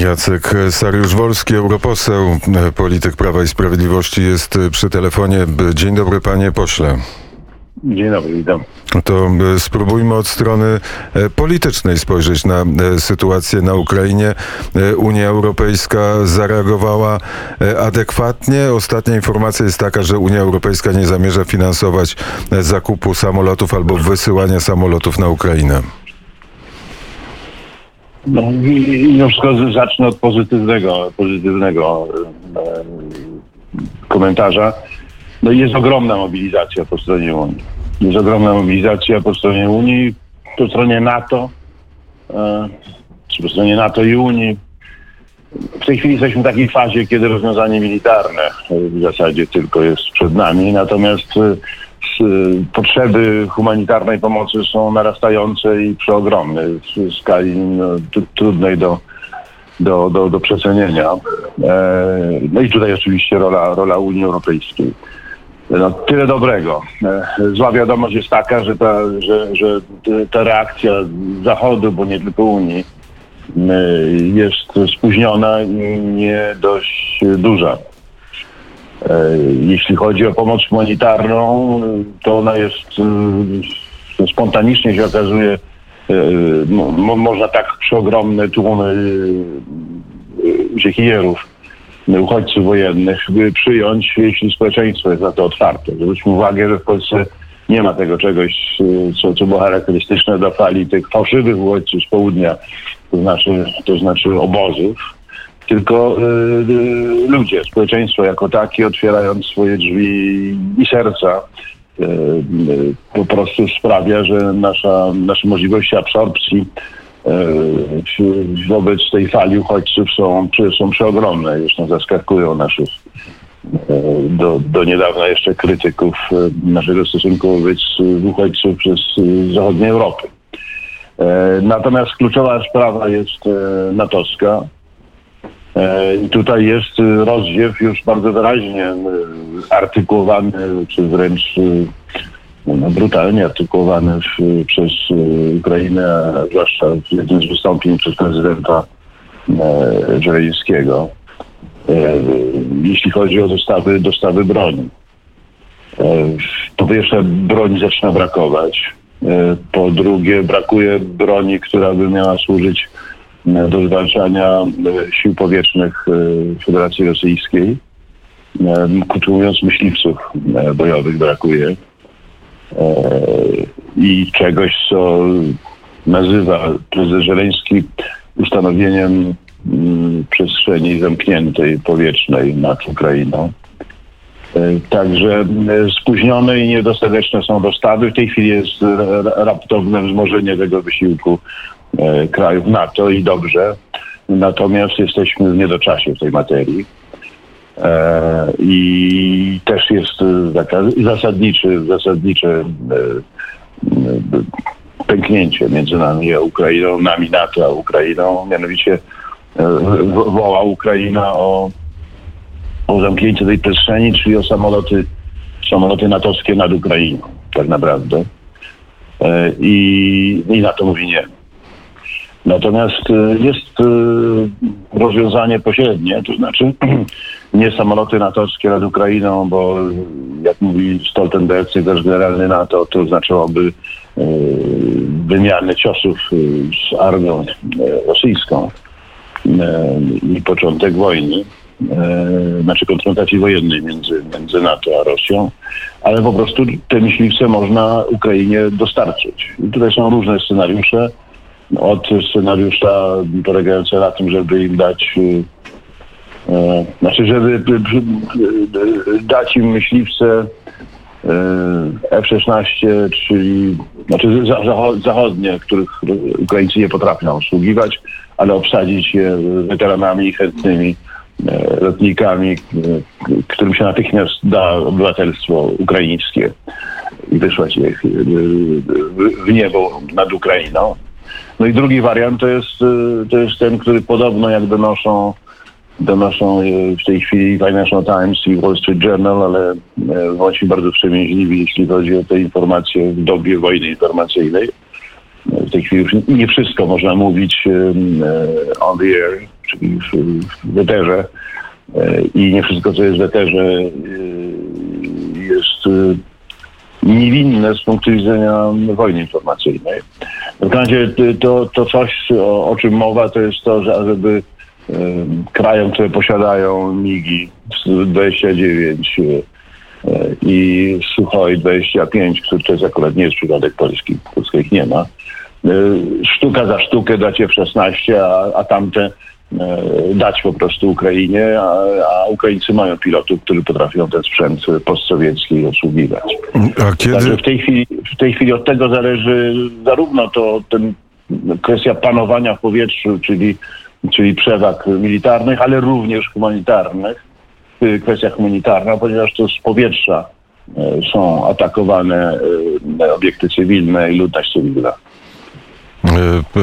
Jacek Sariusz-Wolski, europoseł, polityk Prawa i Sprawiedliwości jest przy telefonie. Dzień dobry panie pośle. Dzień dobry, witam. To spróbujmy od strony e, politycznej spojrzeć na e, sytuację na Ukrainie. E, Unia Europejska zareagowała adekwatnie. Ostatnia informacja jest taka, że Unia Europejska nie zamierza finansować zakupu samolotów albo wysyłania samolotów na Ukrainę. No, wszystko zacznę od pozytywnego, pozytywnego e, komentarza. No jest ogromna mobilizacja po stronie Unii. Jest ogromna mobilizacja po stronie Unii, po stronie NATO, e, czy po stronie NATO i Unii. W tej chwili jesteśmy w takiej fazie, kiedy rozwiązanie militarne w zasadzie tylko jest przed nami, natomiast e, potrzeby humanitarnej pomocy są narastające i przeogromne w skali no, trudnej do, do, do, do przecenienia. E, no i tutaj oczywiście rola, rola Unii Europejskiej. No, tyle dobrego. E, zła wiadomość jest taka, że ta, że, że ta reakcja Zachodu, bo nie tylko Unii, e, jest spóźniona i nie dość duża. E, jeśli chodzi o pomoc humanitarną, to ona jest e, spontanicznie się okazuje, e, mo, można tak przeogromne tłumy uciekinierów, uchodźców wojennych przyjąć, jeśli społeczeństwo jest na to otwarte. Zwróćmy uwagę, że w Polsce nie ma tego czegoś, co, co było charakterystyczne dla fali tych fałszywych uchodźców z południa, to znaczy, to znaczy obozów, tylko y, y, ludzie, społeczeństwo jako takie, otwierając swoje drzwi i serca, y, po prostu sprawia, że nasza, nasze możliwości absorpcji wobec tej fali uchodźców są, są przeogromne. Zresztą zaskakują naszych do, do niedawna jeszcze krytyków naszego stosunku wobec uchodźców przez zachodniej Europy. Natomiast kluczowa sprawa jest natowska. E, I tutaj jest y, rozdziew już bardzo wyraźnie y, artykułowany, czy wręcz y, no, brutalnie artykułowany w, przez Ukrainę, zwłaszcza w jednym z wystąpień przez prezydenta e, Żeleńskiego, e, jeśli chodzi o dostawy, dostawy broni. Po pierwsze, broni zaczyna brakować. Po drugie, brakuje broni, która by miała służyć do zwalczania e, sił powietrznych e, Federacji Rosyjskiej. Krótko mówiąc, myśliwców e, bojowych brakuje. I czegoś, co nazywa prezydent Żeleński ustanowieniem mm, przestrzeni zamkniętej powietrznej nad Ukrainą. Także spóźnione i niedostateczne są dostawy. W tej chwili jest raptowne wzmożenie tego wysiłku E, krajów NATO i dobrze. Natomiast jesteśmy w niedoczasie w tej materii. E, I też jest taka zasadniczy, zasadnicze e, pęknięcie między nami a Ukrainą, nami NATO a Ukrainą. Mianowicie woła Ukraina o, o zamknięcie tej przestrzeni, czyli o samoloty, samoloty natowskie nad Ukrainą, tak naprawdę. I, i NATO mówi nie. Natomiast y, jest y, rozwiązanie pośrednie, to znaczy nie samoloty natowskie nad Ukrainą, bo jak mówi Stoltenberg, też generalny NATO, to znaczyłoby wymianę ciosów z armią rosyjską i początek wojny, znaczy konfrontacji wojennej między, między NATO a Rosją, ale po prostu te myśliwce można Ukrainie dostarczyć. I tutaj są różne scenariusze od scenariusza polegającego na tym, żeby im dać e, znaczy, żeby dać im myśliwce e, F-16, czyli znaczy zachodnie, których Ukraińcy nie potrafią obsługiwać, ale obsadzić je weteranami chętnymi e, lotnikami, którym się natychmiast da obywatelstwo ukraińskie i wysłać je w niebo nad Ukrainą. No i drugi wariant to jest, y, to jest ten, który podobno jak donoszą, donoszą y, w tej chwili Financial Times i Wall Street Journal, ale y, bądźmy bardzo wstrzemięźliwi, jeśli chodzi o te informacje w dobie wojny informacyjnej. W tej chwili już nie wszystko można mówić on the air, czyli w, weterze e, i nie wszystko, co jest w weterze e, jest e, niewinne z punktu widzenia wojny informacyjnej. W razie to, to coś, o, o czym mowa, to jest to, że żeby krajom, które posiadają MIGI 29 e, i Suchoi 25, który to jest akurat nie jest przypadek polski, Polska ich nie ma, e, sztuka za sztukę dać F-16, a, a tamte dać po prostu Ukrainie, a, a Ukraińcy mają pilotów, którzy potrafią ten sprzęt postsowiecki obsługiwać. A Także kiedy, w tej chwili, w tej chwili od tego zależy zarówno to ten, kwestia panowania w powietrzu, czyli, czyli przewag militarnych, ale również humanitarnych. Y, Kwestia humanitarna, ponieważ to z powietrza e, są atakowane e, obiekty cywilne i ludność cywilna.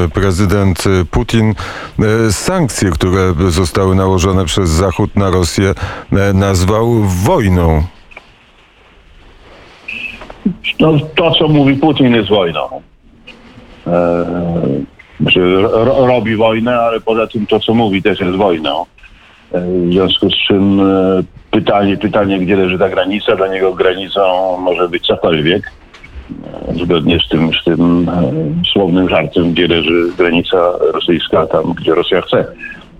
E, prezydent e, Putin e, sankcje, które zostały nałożone przez Zachód na Rosję, nazwał wojną? No, to, co mówi Putin, jest wojną. Znaczy, ro, robi wojnę, ale poza tym to, co mówi, też jest wojną. W związku z czym pytanie, pytanie, gdzie leży ta granica, dla niego granicą może być cokolwiek. Zgodnie z tym, z tym e, słownym żartem, gdzie leży granica rosyjska, tam, gdzie Rosja chce.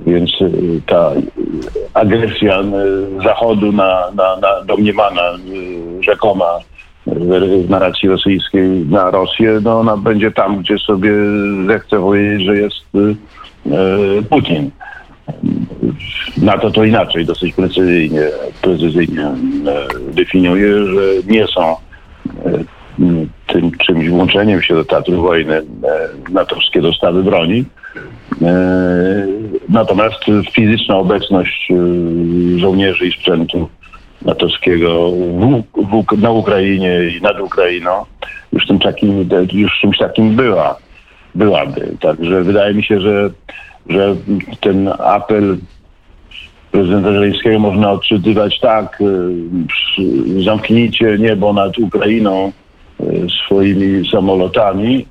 Więc e, ta agresja e, Zachodu na, na, na domniemana, rzekoma w narracji rosyjskiej na Rosję, no ona będzie tam, gdzie sobie zechce powiedzieć, że jest Putin. NATO to inaczej, dosyć precyzyjnie, precyzyjnie definiuje, że nie są tym czymś włączeniem się do teatru wojny e, natowskie dostawy broni. E, Natomiast fizyczna obecność e, żołnierzy i sprzętu natowskiego w, w, na Ukrainie i nad Ukrainą już, tym takim, już czymś takim była, byłaby. Także wydaje mi się, że, że ten apel prezydenta Żeleńskiego można odczytywać tak, zamknijcie niebo nad Ukrainą swoimi samolotami,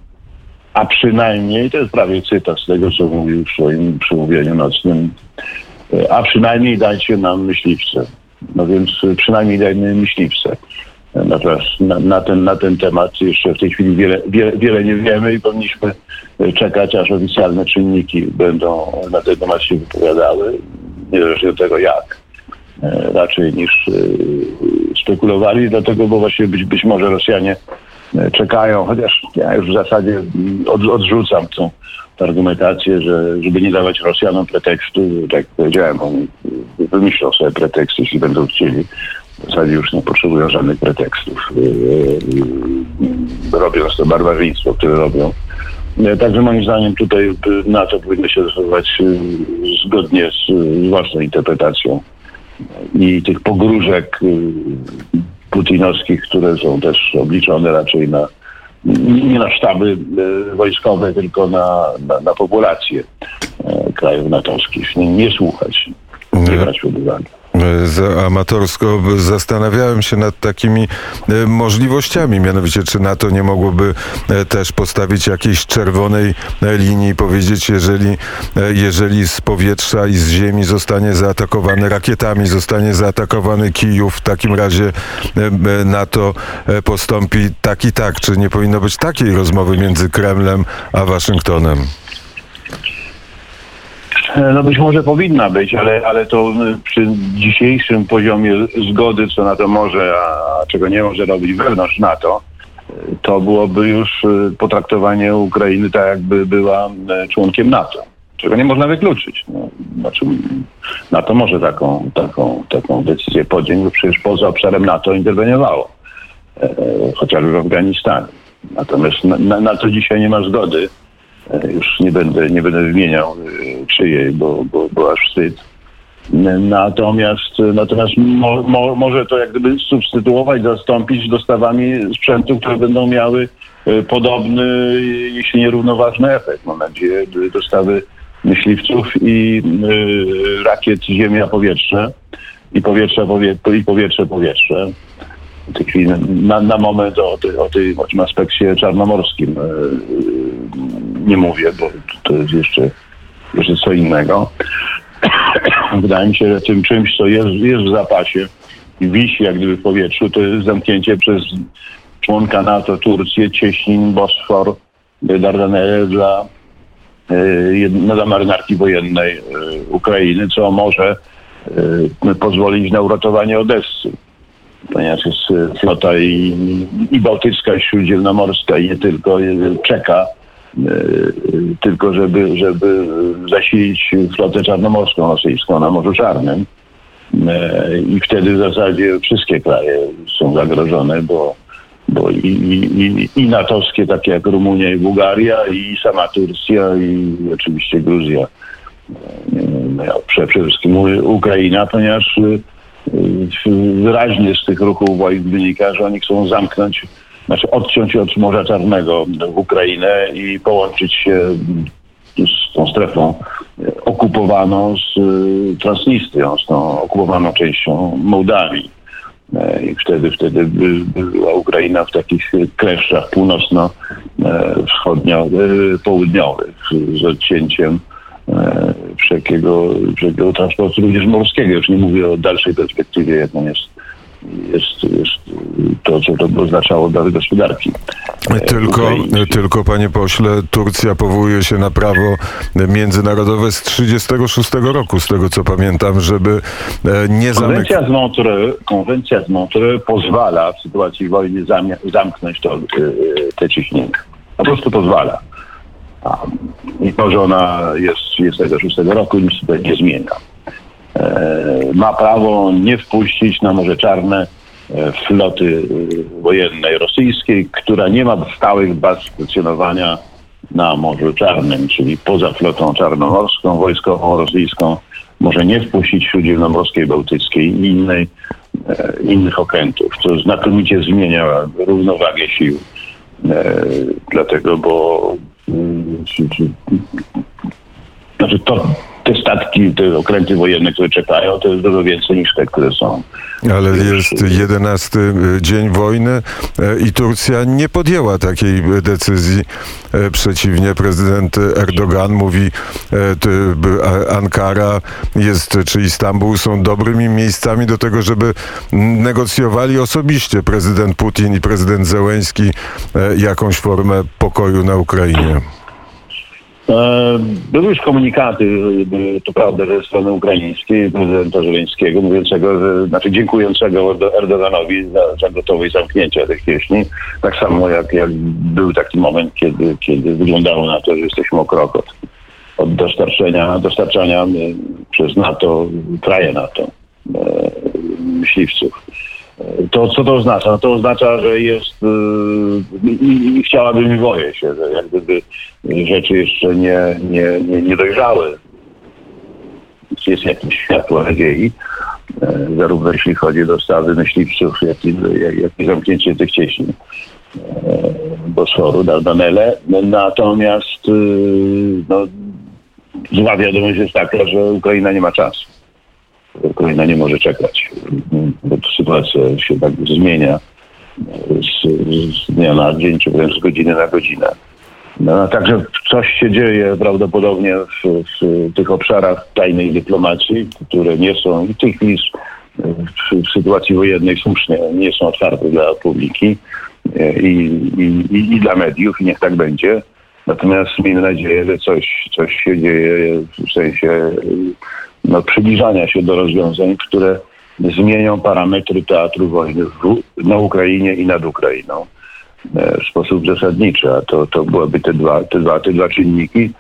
a przynajmniej, to jest prawie cytat z tego, co mówił w swoim przemówieniu nocnym, y, a przynajmniej dajcie nam myśliwce. No więc y, przynajmniej dajmy myśliwce. Natomiast na, na, ten, na ten temat jeszcze w tej chwili wiele, wiele, wiele nie wiemy i powinniśmy czekać, aż oficjalne czynniki będą na ten temat się wypowiadały, niezależnie od tego jak. E, Raczej niż y, spekulowali, dlatego, bo właśnie być, być może Rosjanie e, czekają, chociaż ja już w zasadzie mm, od, odrzucam tą argumentację, że żeby nie dawać Rosjanom pretekstu, tak jak powiedziałem, oni wymyślą sobie pretekst, jeśli będą chcieli. W zasadzie już nie potrzebują żadnych pretekstów. Robiąc to barbarzyństwo, które robią. E, Także moim zdaniem tutaj y, NATO powinno się zachowywać zgodnie z własną interpretacją i tych pogróżek y, putinowskich, które są też obliczone raczej na nie na sztaby y, wojskowe, tylko na, na, na populację e, krajów natowskich. Nie, nie słuchać, nie brać pod uwagę. Amatorsko zastanawiałem się nad takimi e, możliwościami, mianowicie czy NATO nie mogłoby e, też postawić jakiejś czerwonej e, linii i powiedzieć, jeżeli, jeżeli z powietrza i z ziemi zostanie zaatakowany rakietami, zostanie zaatakowany Kijów, w takim razie NATO postąpi tak i tak. Czy nie powinno być takiej rozmowy między Kremlem a Waszyngtonem? No być może powinna być, ale, ale to y, przy dzisiejszym poziomie zgody, co NATO może, a czego nie może robić wewnątrz NATO, y, to byłoby już potraktowanie Ukrainy tak, jakby była członkiem NATO. Czego nie można wykluczyć. No, znaczy, NATO może taką, taką, taką decyzję podjąć, bo przecież poza obszarem NATO interweniowało, e, chociażby w Afganistanie. Natomiast na, na, na to dzisiaj nie ma zgody. E, Już nie będę, nie będę wymieniał e, czyjej, bo, bo, bo aż wstyd. N- Natomiast, natomiast mo, mo, może to jak gdyby substytuować, zastąpić dostawami sprzętu, które będą miały e, podobny, jeśli nie równoważny efekt. Mam nadzieję, dostawy myśliwców i rakiet ziemia-powietrze i powietrze-powietrze i powietrze-powietrze. W tej chwili na, na moment o, ty, o, tej, o tym aspekcie czarnomorskim e, e, nie mówię, bo to jest jeszcze, jeszcze co innego. Wydaje mi się, że tym czymś, co jest, jest w zapasie i wisi jak gdyby w powietrzu, to jest zamknięcie przez członka NATO Turcję cieśnin Bosfor, Dardanelle dla, y, no, dla marynarki wojennej y, Ukrainy, co może pozwolić na uratowanie Odessy ponieważ jest y, flota i, i bałtycka, i śródziemnomorska i nie tylko y, czeka y, tylko żeby, żeby zasilić flotę czarnomorską rosyjską na Morzu Czarnym. I wtedy w zasadzie wszystkie kraje są zagrożone, bo, bo i, i, i natowskie, takie jak Rumunia i Bułgaria, i sama Turcja, i oczywiście Gruzja. No, przede wszystkim Ukraina, ponieważ wyraźnie z tych ruchów wojsk wynika, że oni chcą zamknąć, znaczy odciąć od Morza Czarnego Ukrainę i połączyć się z tą strefą okupowaną z y, Transnistrią, z tą okupowaną częścią Mołdawii. E, I wtedy, wtedy była Ukraina w takich kleszczach północno-wschodnio-południowych z odcięciem E, wszelkiego, wszelkiego transportu, również morskiego. Już nie mówię o dalszej perspektywie, jaką jest, jest, jest to, co to oznaczało dla gospodarki. E, tylko, tylko, panie pośle, Turcja powołuje się na prawo międzynarodowe z 1936 roku, z tego co pamiętam, żeby e, nie zamykać. Konwencja z Montreux, pozwala w sytuacji wojny zamknąć to, te ciśnienie. Po prostu pozwala. Mimo, że ona jest 36 roku, nic tutaj nie zmienia. E, ma prawo nie wpuścić na Morze Czarne e, floty e, wojennej rosyjskiej, która nie ma stałych baz stacjonowania na Morzu Czarnym, czyli poza flotą czarnomorską, wojskową rosyjską, może nie wpuścić śródziemnomorskiej, bałtyckiej i innej, innych okrętów, co znakomicie zmienia równowagę sił. Dlatego, bo znaczy to, te statki, te okręty wojenne, które czekają, to jest dużo więcej niż te, które są. Ale jest jedenasty e, dzień wojny e, i Turcja nie podjęła takiej decyzji. E, przeciwnie, prezydent Erdogan mówi, Ankara jest, czy Istanbul są dobrymi miejscami do tego, żeby negocjowali osobiście prezydent Putin i prezydent Zełęński jakąś formę pokoju na Ukrainie. E, były już komunikaty, to prawda, ze strony ukraińskiej, prezydenta Żeleńskiego, mówiącego, że, znaczy dziękującego Erdoganowi za, za gotowość zamknięcia tych pieśni. Tak samo jak, jak był taki moment, kiedy, kiedy wyglądało na to, że jesteśmy o krok od, od dostarczenia, dostarczania e, przez NATO, kraje NATO, e, myśliwców. To co to oznacza? No to oznacza, że jest yy, i, chciałabym i boję się, że jak gdyby rzeczy jeszcze nie, nie, nie, nie dojrzały. Jest jakieś światło nadziei, yy, zarówno jeśli chodzi o dostawy myśliwców, jak i, jak, i zamknięcie tych cieśni yy, Bosforu, Dardanelle. Natomiast no, zła wiadomość jest taka, że Ukraina nie ma czasu. Ukraina nie może czekać, bo sytuacja się tak zmienia z, z dnia na dzień, czy wręcz z godziny na godzinę. No, także coś się dzieje prawdopodobnie w, w, tych obszarach tajnej dyplomacji, które nie są i tej chwili w, w sytuacji wojennej słusznie nie są otwarte dla publiki i, i, i, i, dla mediów i niech tak będzie. Natomiast miejmy nadzieję, że coś, coś się dzieje w sensie no, przybliżania się do rozwiązań, które zmienią parametry teatru wojny w, na Ukrainie i nad Ukrainą e, w sposób zasadniczy, a to, to byłyby te dwa, te, dwa, te dwa czynniki,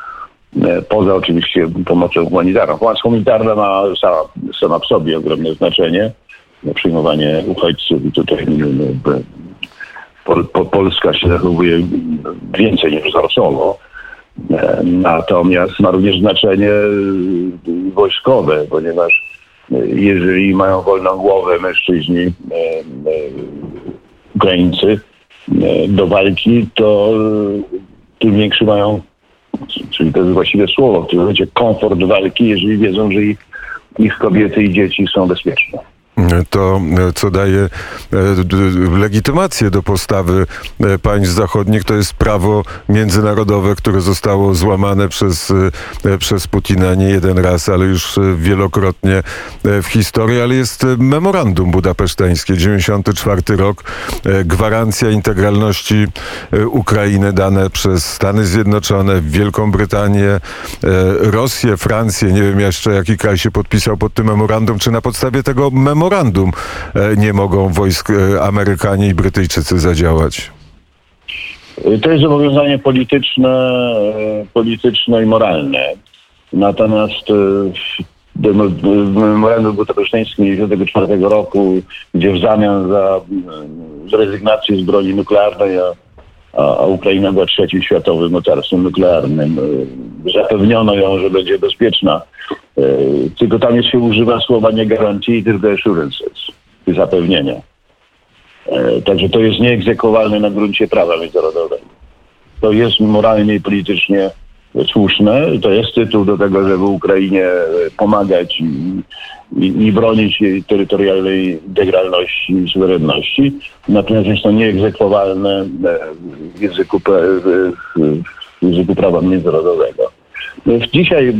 e, poza oczywiście pomocą humanitarną. Pomoc humanitarna ma sama, sama w sobie ogromne znaczenie, przyjmowanie uchodźców i tutaj Pol, Polska się zachowuje więcej niż wzorcowo, E, natomiast ma również znaczenie wojskowe, ponieważ e, jeżeli mają wolną głowę mężczyźni, Ukraińcy do walki, to tym większy mają, czyli to jest właściwe słowo, w tym momencie komfort walki, jeżeli wiedzą, że ich, ich kobiety i dzieci są bezpieczne. To, co daje e, legitymację do postawy e, państw zachodnich, to jest prawo międzynarodowe, które zostało złamane przez, e, przez Putina nie jeden raz, ale już wielokrotnie w historii, ale jest memorandum budapeszteńskie, 94 rok, gwarancja integralności Ukrainy dane przez Stany Zjednoczone, Wielką Brytanię, Rosję, Francję, nie wiem jeszcze jaki kraj się podpisał pod tym memorandum, czy na podstawie tego memorandum e, nie mogą wojsk e, Amerykanie i Brytyjczycy zadziałać? To jest zobowiązanie polityczne, e, polityczne i moralne. Natomiast w memorandum budapeszteńskim 1994 roku, gdzie w zamian za zrezygnację z broni nuklearnej, a, a, Ukraina była trzecim światowym mocarstwem nuklearnym, e, zapewniono ją, że będzie bezpieczna. E, Tylko tam się używa słowa nie guarantee, tylko assurances, zapewnienia. E, Także to jest nieegzekwowalne na gruncie prawa międzynarodowego. To jest moralnie i politycznie słuszne. To jest tytuł do tego, żeby Ukrainie e, pomagać i, i, i bronić jej terytorialnej integralności i suwerenności. Natomiast jest to nieegzekwowalne e, w języku, w- języku prawa międzynarodowego. Dzisiaj e,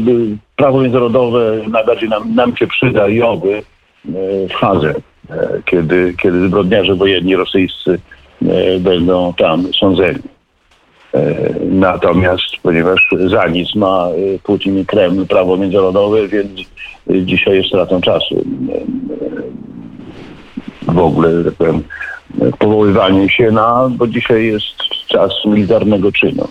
prawo międzynarodowe najbardziej nam, nam się przyda i oby w Hadze, kiedy, kiedy zbrodniarze wojenni rosyjscy będą tam sądzeni. E, Natomiast, ponieważ za nic ma e, Putin i Kreml prawo międzynarodowe, więc e, dzisiaj jest stratą czasu. W ogóle, tak powiem, powoływanie się na, bo dzisiaj jest czas militarnego czynu,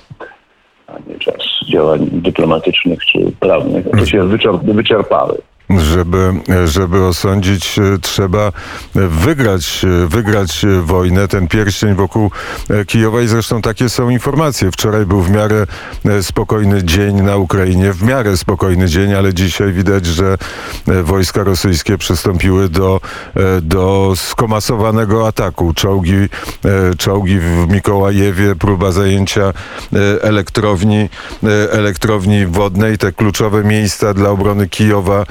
a nie czas działań dyplomatycznych czy prawnych. To się wyczerp- wyczerpały. Żeby, żeby osądzić, e, trzeba wygrać, e, wygrać e, wojnę. Ten pierścień wokół Kijowa i zresztą takie są informacje. Wczoraj był w miarę spokojny dzień na Ukrainie, w miarę spokojny dzień, ale dzisiaj widać, że wojska rosyjskie przystąpiły do, do skomasowanego ataku. Czołgi, czołgi w Mikołajewie, próba zajęcia elektrowni, elektrowni wodnej. Te kluczowe miejsca dla obrony Kijowa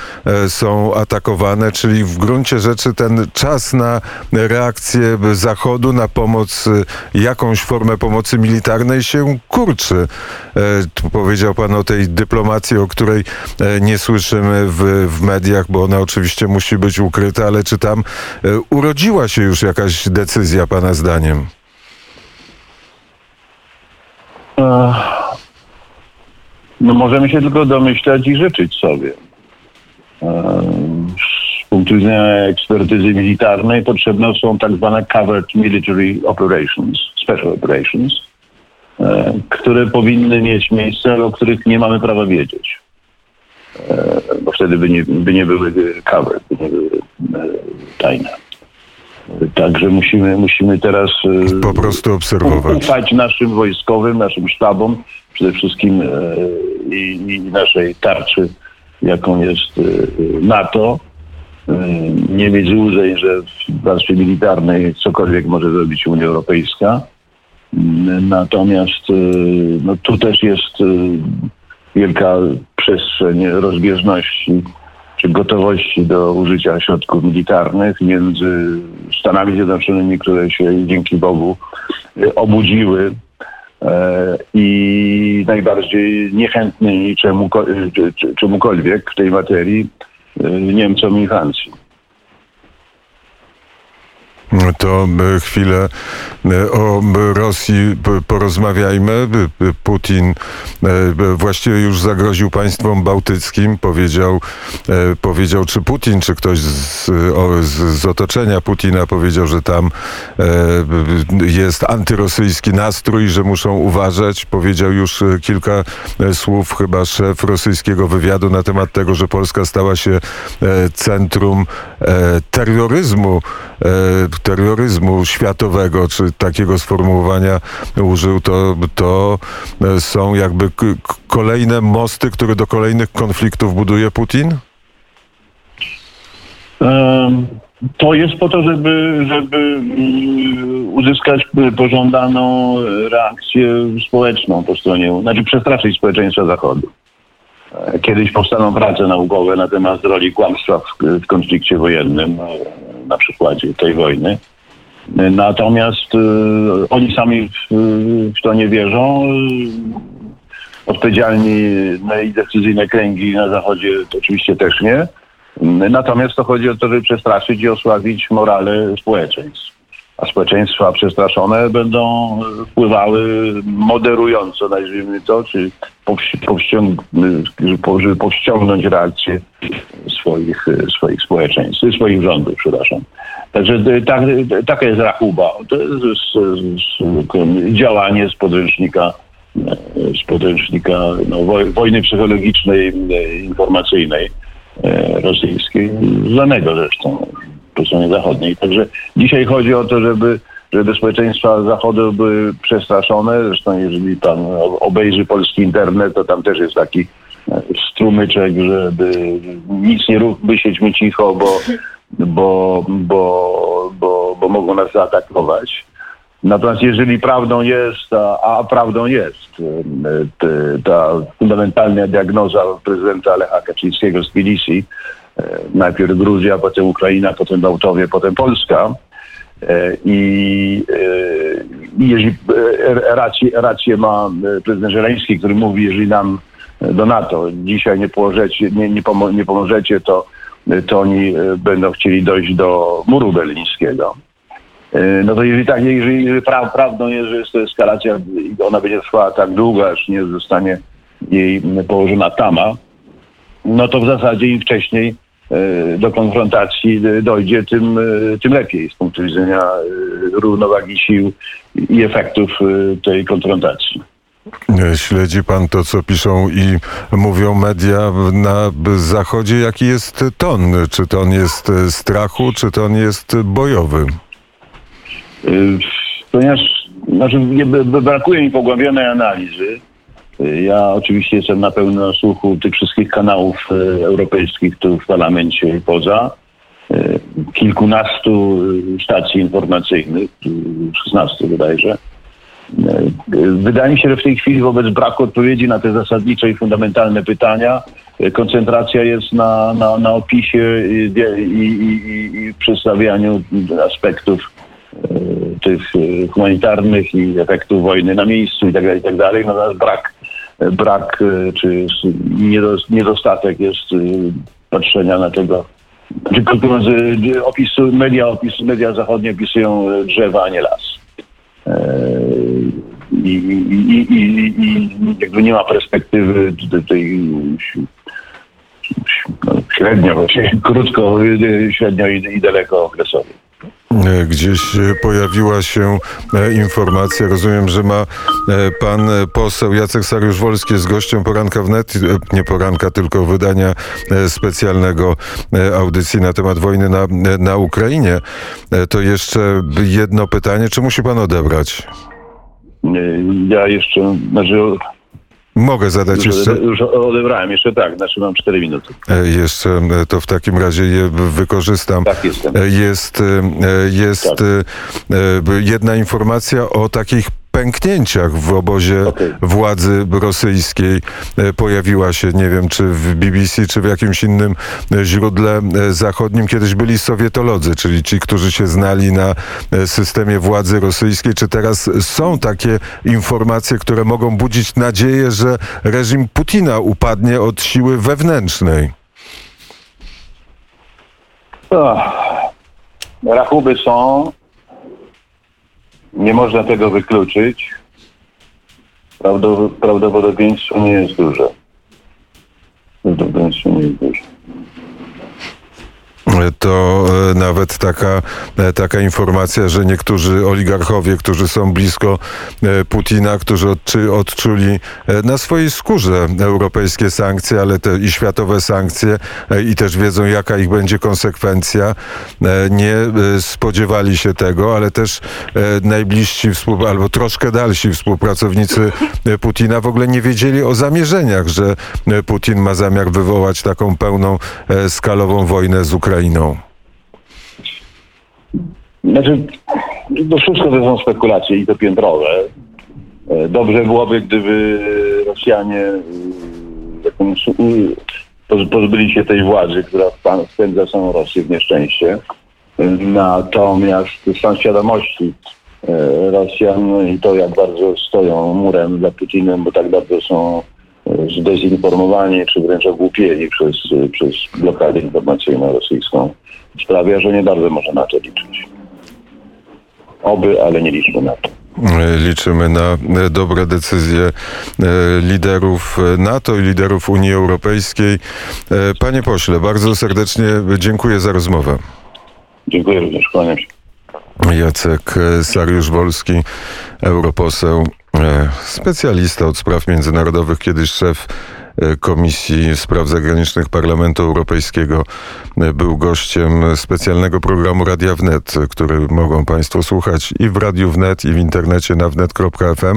są atakowane, czyli w gruncie rzeczy ten czas na reakcję Zachodu, na pomoc, e, jakąś formę pomocy militarnej się kurczy. E, tu Powiedział pan o tej dyplomacji, o której e, nie słyszymy w, w mediach, bo ona oczywiście musi być ukryta, ale czy tam e, urodziła się już jakaś decyzja pana zdaniem? No możemy się tylko domyślać i życzyć sobie. Widzenia ekspertyzy militarnej potrzebne są tak zwane covered military operations, special operations, e, które powinny mieć miejsce, ale o których nie mamy prawa wiedzieć. E, Bo wtedy by nie, by nie były covered, by nie były e, tajne. Także musimy, musimy teraz Po prostu obserwować. ufać naszym wojskowym, naszym sztabom, przede wszystkim i, i naszej tarczy, jaką jest NATO. E, Nie mieć złudzeń, że w warstwie militarnej cokolwiek może zrobić Unia Europejska. Mm, Natomiast e, no, tu też jest e, wielka przestrzeń rozbieżności czy gotowości do użycia środków militarnych między Stanami Zjednoczonymi, które się dzięki Bogu e, obudziły e, i najbardziej niechętnymi e, czy- czemukolwiek w tej materii e, Niemcom i Francji. To e, chwilę e, o e, Rosji porozmawiajmy. Putin właściwie już zagroził państwom bałtyckim. Powiedział, powiedział czy Putin, czy ktoś z, z, otoczenia Putina powiedział, że tam jest antyrosyjski nastrój, że muszą uważać. Powiedział już kilka słów chyba szef rosyjskiego wywiadu na temat tego, że Polska stała się centrum terroryzmu, terroryzmu światowego, czy takiego sformułowania użył, to, to e, są jakby kolejne mosty, które do kolejnych konfliktów buduje Putin? To jest po to, żeby, żeby mm, uzyskać pożądaną reakcję społeczną po stronie, znaczy przestraszyć społeczeństwa Zachodu. E, Kiedyś powstaną prace naukowe na temat roli kłamstwa w, w konflikcie wojennym. Na przykładzie tej wojny. Natomiast y, oni sami w, w to nie wierzą. Y, Odpowiedzialni no i decyzyjne kręgi na Zachodzie oczywiście też nie. Natomiast to chodzi o to, żeby przestraszyć i osłabić morale społeczeństw. A społeczeństwa przestraszone będą wpływały moderująco, nazwijmy to, czy powściąg- żeby powściągnąć reakcję swoich, swoich społeczeństw, swoich rządów, przepraszam. Także tak, taka jest rachuba. To jest działanie z podręcznika, z podręcznika no, woj- wojny psychologicznej, informacyjnej rosyjskiej, znanego zresztą po stronie zachodniej. Także dzisiaj chodzi o to, żeby, żeby społeczeństwa Zachodu były przestraszone. Zresztą jeżeli pan obejrzy polski internet, to tam też jest taki e, strumyczek, żeby nic nie rób, by siedźmy cicho, bo, bo, bo, bo, bo mogą nas zaatakować. Natomiast jeżeli prawdą jest, a, a prawdą jest, e, ta fundamentalna diagnoza prezydenta Lecha Kaczyńskiego z Tbilisi, najpierw Gruzja, potem Ukraina, potem Bałtowie, potem Polska. E, I, e, i jeżeli e, rację, rację ma e, prezydent Żeleński, który mówi, jeżeli nam do NATO dzisiaj nie, położecie, nie, nie, pomo- nie pomożecie, to, to oni e, będą chcieli dojść do muru berlińskiego. E, No to jeżeli tak, jeżeli, jeżeli pra, prawdą jest, że jest to eskalacja i ona będzie trwała tak długo, aż nie zostanie jej położona tama, no to w zasadzie im wcześniej e, do konfrontacji e, dojdzie, tym, e, tym lepiej z punktu widzenia e, równowagi sił i efektów e, tej konfrontacji. E, Śledzi pan to, co piszą i mówią media na zachodzie. Jaki jest ton? Czy ton jest e, strachu, czy ton jest bojowy? Ponieważ znaczy, brakuje mi pogłębionej analizy. Ja oczywiście jestem na pełno słuchu tych wszystkich kanałów y, europejskich tu w parlamencie i poza. Y, Kilkunastu y, stacji informacyjnych, y, 16 bodajże. Wydaje mi się, że w tej chwili wobec braku odpowiedzi na te zasadnicze i fundamentalne pytania koncentracja jest na, na, na opisie i, i, i, i- przedstawianiu aspektów e, tych e, humanitarnych i efektów wojny na miejscu i dalej, i tak dalej. Natomiast brak, e, brak e, czy niedostatek jest e, patrzenia na tego. Znaczy, e, opisu, media, opis, media zachodnie opisują e, drzewa, a nie las. E, I, i, i, i, jakby nie ma perspektywy tej- no, średnio, krótko, e, średnio i daleko okresowej. E, Gdzieś e, pojawiła się e, informacja, rozumiem, że ma pan poseł Jacek Sariusz-Wolski jest gościem poranka wnet, nie poranka, tylko wydania specjalnego audycji na temat wojny na, na Ukrainie. To jeszcze jedno pytanie, czy musi pan odebrać? Ja jeszcze, znaczy Mogę zadać już, jeszcze. już odebrałem, jeszcze tak, znaczy mam 4 minuty. E, Jeszcze to w takim razie je wykorzystam. Tak jestem. E, Jest, e, jest Tak. jedna informacja o takich pęknięciach w obozie Okej. władzy rosyjskiej. E, Pojawiła się, nie wiem, czy w BBC, czy w jakimś innym e, źródle e, zachodnim. Kiedyś byli sowietolodzy, czyli ci, którzy się znali na systemie władzy rosyjskiej. Czy teraz są takie informacje, które mogą budzić nadzieję, że reżim Putina upadnie od siły wewnętrznej? Ach, rachuby są, nie można tego wykluczyć. Prawdopodobieństwo nie jest duże. Prawdopodobieństwo nie jest duże. To e, nawet taka, e, taka informacja, że niektórzy oligarchowie, którzy są blisko e, Putina, którzy odczy, odczuli na swojej skórze europejskie sankcje, ale te i światowe sankcje i też wiedzą, jaka ich będzie konsekwencja, nie spodziewali się tego, ale też najbliżsi albo troszkę dalsi współpracownicy Putina w ogóle nie wiedzieli o zamierzeniach, że Putin ma zamiar wywołać taką pełną skalową wojnę z Ukrainą. Znaczy, to wszystko to są spekulacje i to piętrowe. E, Dobrze byłoby, gdyby Rosjanie poz- pozbyli się tej władzy, która wpędza całą Rosję w nieszczęście. Natomiast są świadomości e, Rosjan i to, jak bardzo stoją murem za Putinem, bo tak bardzo są e, zdezinformowani, czy wręcz ogłupieli przez, przez blokadę informacyjną rosyjską, sprawia, że nie bardzo można na to liczyć. Oby, ale nie liczmy na to. Liczymy na dobre decyzje e, liderów e, NATO i liderów Unii Europejskiej. E, Panie pośle, bardzo serdecznie dziękuję za rozmowę. Dziękuję również, kłaniam się. Jacek Sariusz-Wolski, europoseł, specjalista od spraw międzynarodowych, kiedyś szef e, Komisji Spraw Zagranicznych Parlamentu Europejskiego, e, był gościem specjalnego programu Radia Wnet, który mogą Państwo słuchać i w Radiu Wnet, i w internecie na wnet.fm.